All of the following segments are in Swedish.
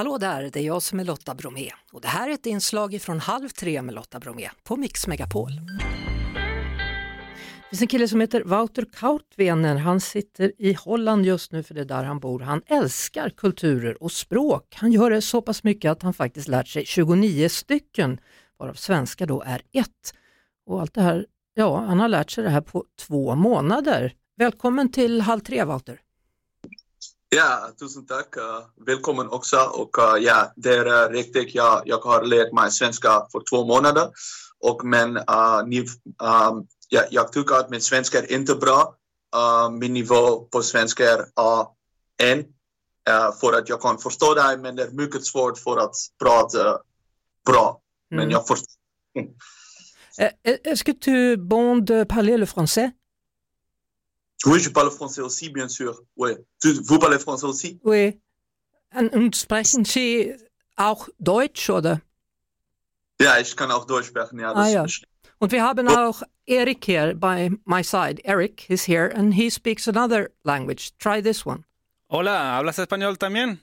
Hallå där, det är jag som är Lotta Bromé och det här är ett inslag från Halv tre med Lotta Bromé på Mix Megapol. Det finns en kille som heter Wouter Kautvener. Han sitter i Holland just nu för det är där han bor. Han älskar kulturer och språk. Han gör det så pass mycket att han faktiskt lärt sig 29 stycken, varav svenska då är ett. Och allt det här, ja, han har lärt sig det här på två månader. Välkommen till Halv tre, Wouter. Ja, tusen tack. Uh, välkommen också. Och uh, ja, det är uh, riktigt. Jag, jag har lärt mig svenska för två månader. Och men ni, um, ja, jag tycker att min svenska är inte bra. min nivå på svenska är A1. för att jag kan förstå dig, men det är mycket svårt för att prata bra. Men mm. jag förstår. Est-ce que tu bon de parler le français? Oui, je parle français aussi, bien sûr. Oui. Vous parlez français aussi? Oui. Und sprechen Sie auch Deutsch, oder? Ja, ich kann auch Deutsch sprechen. Ja, ah, ja. Und wir haben auch Erik hier by my side. Eric is here and he speaks another language. Try this one. Hola, ¿hablas español también?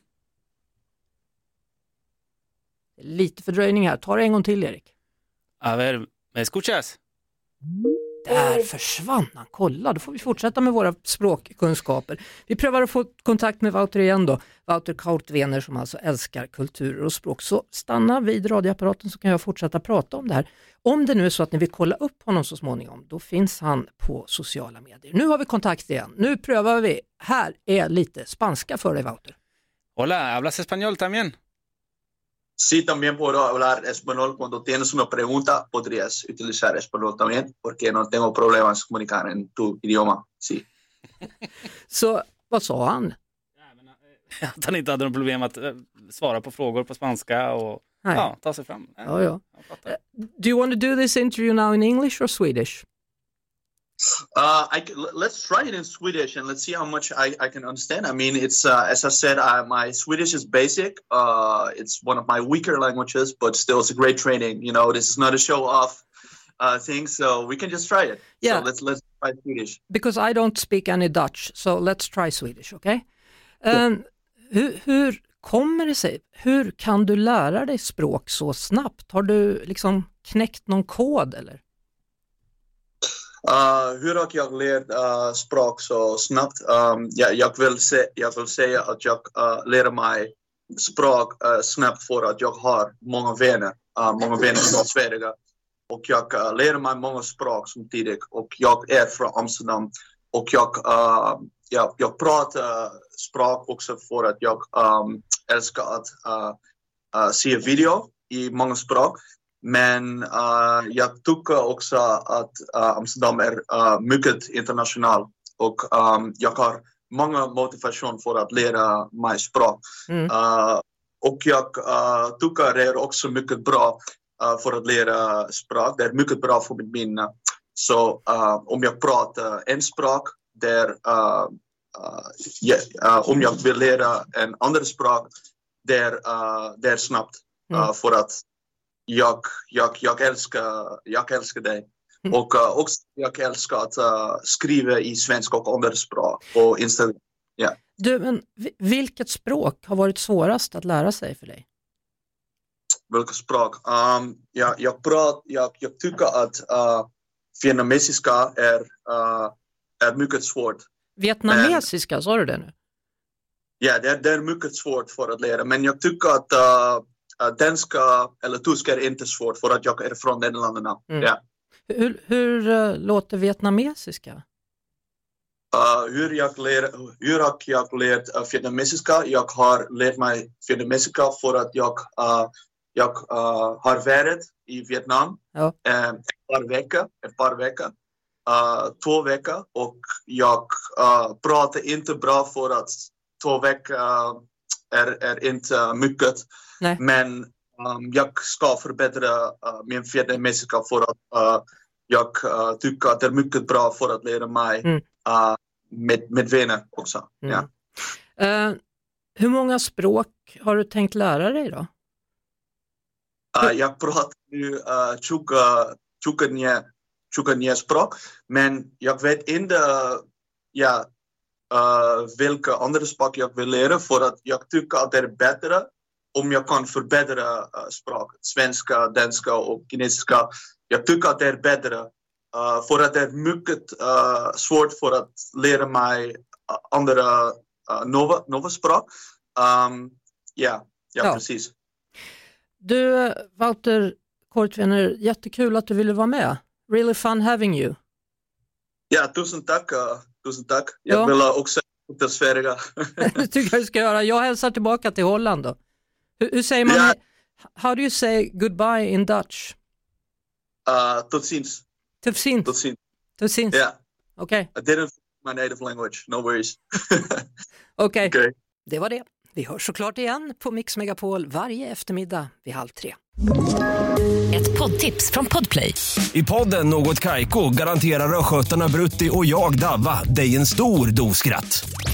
Lite fördröjning här. Ta det en gång till, Erik. A ver, ¿me escuchas? Där försvann han, kolla, då får vi fortsätta med våra språkkunskaper. Vi prövar att få kontakt med Wouter igen då, Wouter Kautvener som alltså älskar kulturer och språk. Så stanna vid radioapparaten så kan jag fortsätta prata om det här. Om det nu är så att ni vill kolla upp honom så småningom, då finns han på sociala medier. Nu har vi kontakt igen, nu prövar vi. Här är lite spanska för dig Wouter. Hola, hablas español también? Sí, también puedo hablar español. Cuando tienes una pregunta, podrías utilizar español también, porque no tengo problemas comunicar en tu idioma. Sí. Så vad sa han? Att han inte hade något problem att eh, svara på frågor på spanska och ja, ta sig fram. Ja, ja. Uh, do you want to do this interview now in English or Swedish? Uh, I, let's try it in Swedish and let's see how much I, I can understand. I mean, it's uh, as I said, I, my Swedish is basic. Uh, it's one of my weaker languages, but still, it's a great training. You know, this is not a show off uh, thing, so we can just try it. Yeah, so let's let's try Swedish because I don't speak any Dutch, so let's try Swedish. Okay. Um, hur, hur kommer det sig? Hur kan du lära dig språk så snabbt? Har du liksom knäckt någon kod eller? Uh, hur har jag lärt uh, språk så snabbt? Um, ja, jag, vill se, jag vill säga att jag uh, lär mig språk uh, snabbt för att jag har många vänner, uh, många vänner från Sverige. Och jag uh, lär mig många språk samtidigt och jag är från Amsterdam. Och jag, uh, ja, jag pratar språk också för att jag um, älskar att uh, se video i många språk. Men uh, jag tycker också att uh, Amsterdam är uh, mycket internationell och um, jag har många motivation för att lära mig språk. Mm. och jag tycker det är också mycket bra för att lära språk. Det är mycket bra för mitt minne. Så om jag pratar en språk, där, yeah, om jag vill lära en annan språk, det är, det är snabbt. Mm. för att jag, jag, jag, älskar, jag älskar dig. Mm. Och uh, också jag älskar att uh, skriva i svenska och andra språk på Instagram. Yeah. Du, men vilket språk har varit svårast att lära sig för dig? Vilket språk? Um, jag, jag, prat, jag, jag tycker att uh, vietnamesiska är, uh, är mycket svårt. Vietnamesiska, sa du det nu? Ja, det är, det är mycket svårt för att lära, men jag tycker att danska eller tyska är inte svårt för att jag är från Nederländerna. Mm. Ja. Hur, hur uh, låter vietnamesiska? Uh, hur jag lär, hur har jag lärt uh, vietnamesiska? Jag har lärt mig vietnamesiska för att jag, uh, jag uh, har varit i Vietnam ja. um, ett par veckor. Ett par veckor. Uh, två veckor och jag uh, pratar inte bra för att två veckor är, är inte mycket. Nej. Men um, jag ska förbättra uh, min vietnamesiska för att uh, jag uh, tycker att det är mycket bra för att lära mig mm. uh, med, med vänner också. Mm. Ja. Uh, hur många språk har du tänkt lära dig då? Uh, jag pratar nu uh, 20, 20, 29 språk, men jag vet inte ja, uh, vilka andra språk jag vill lära för att jag tycker att det är bättre om jag kan förbättra uh, språk, svenska, danska och kinesiska. Jag tycker att det är bättre. Uh, för att det är mycket uh, svårt för att lära mig andra uh, nova, nova språk. Um, yeah, ja, ja, precis. Du, Walter Kortvener, jättekul att du ville vara med. Really fun having you. Ja, tusen tack. Tusen tack. Jag ja. vill också till Sverige. det tycker jag du ska göra. Jag hälsar tillbaka till Holland då. Hur, hur säger man, ja. how do you say goodbye in Dutch? Uh, tot ziens. Tot ziens? Tot ziens. Tot ziens. Yeah. Okay. I didn't my native language, no worries. Okej, okay. okay. det var det. Vi hörs såklart igen på Mix Megapol varje eftermiddag vid halv tre. Ett poddtips från Podplay. I podden Något Kaiko garanterar östgötarna Brutti och jag, Davva, dig en stor dos skratt.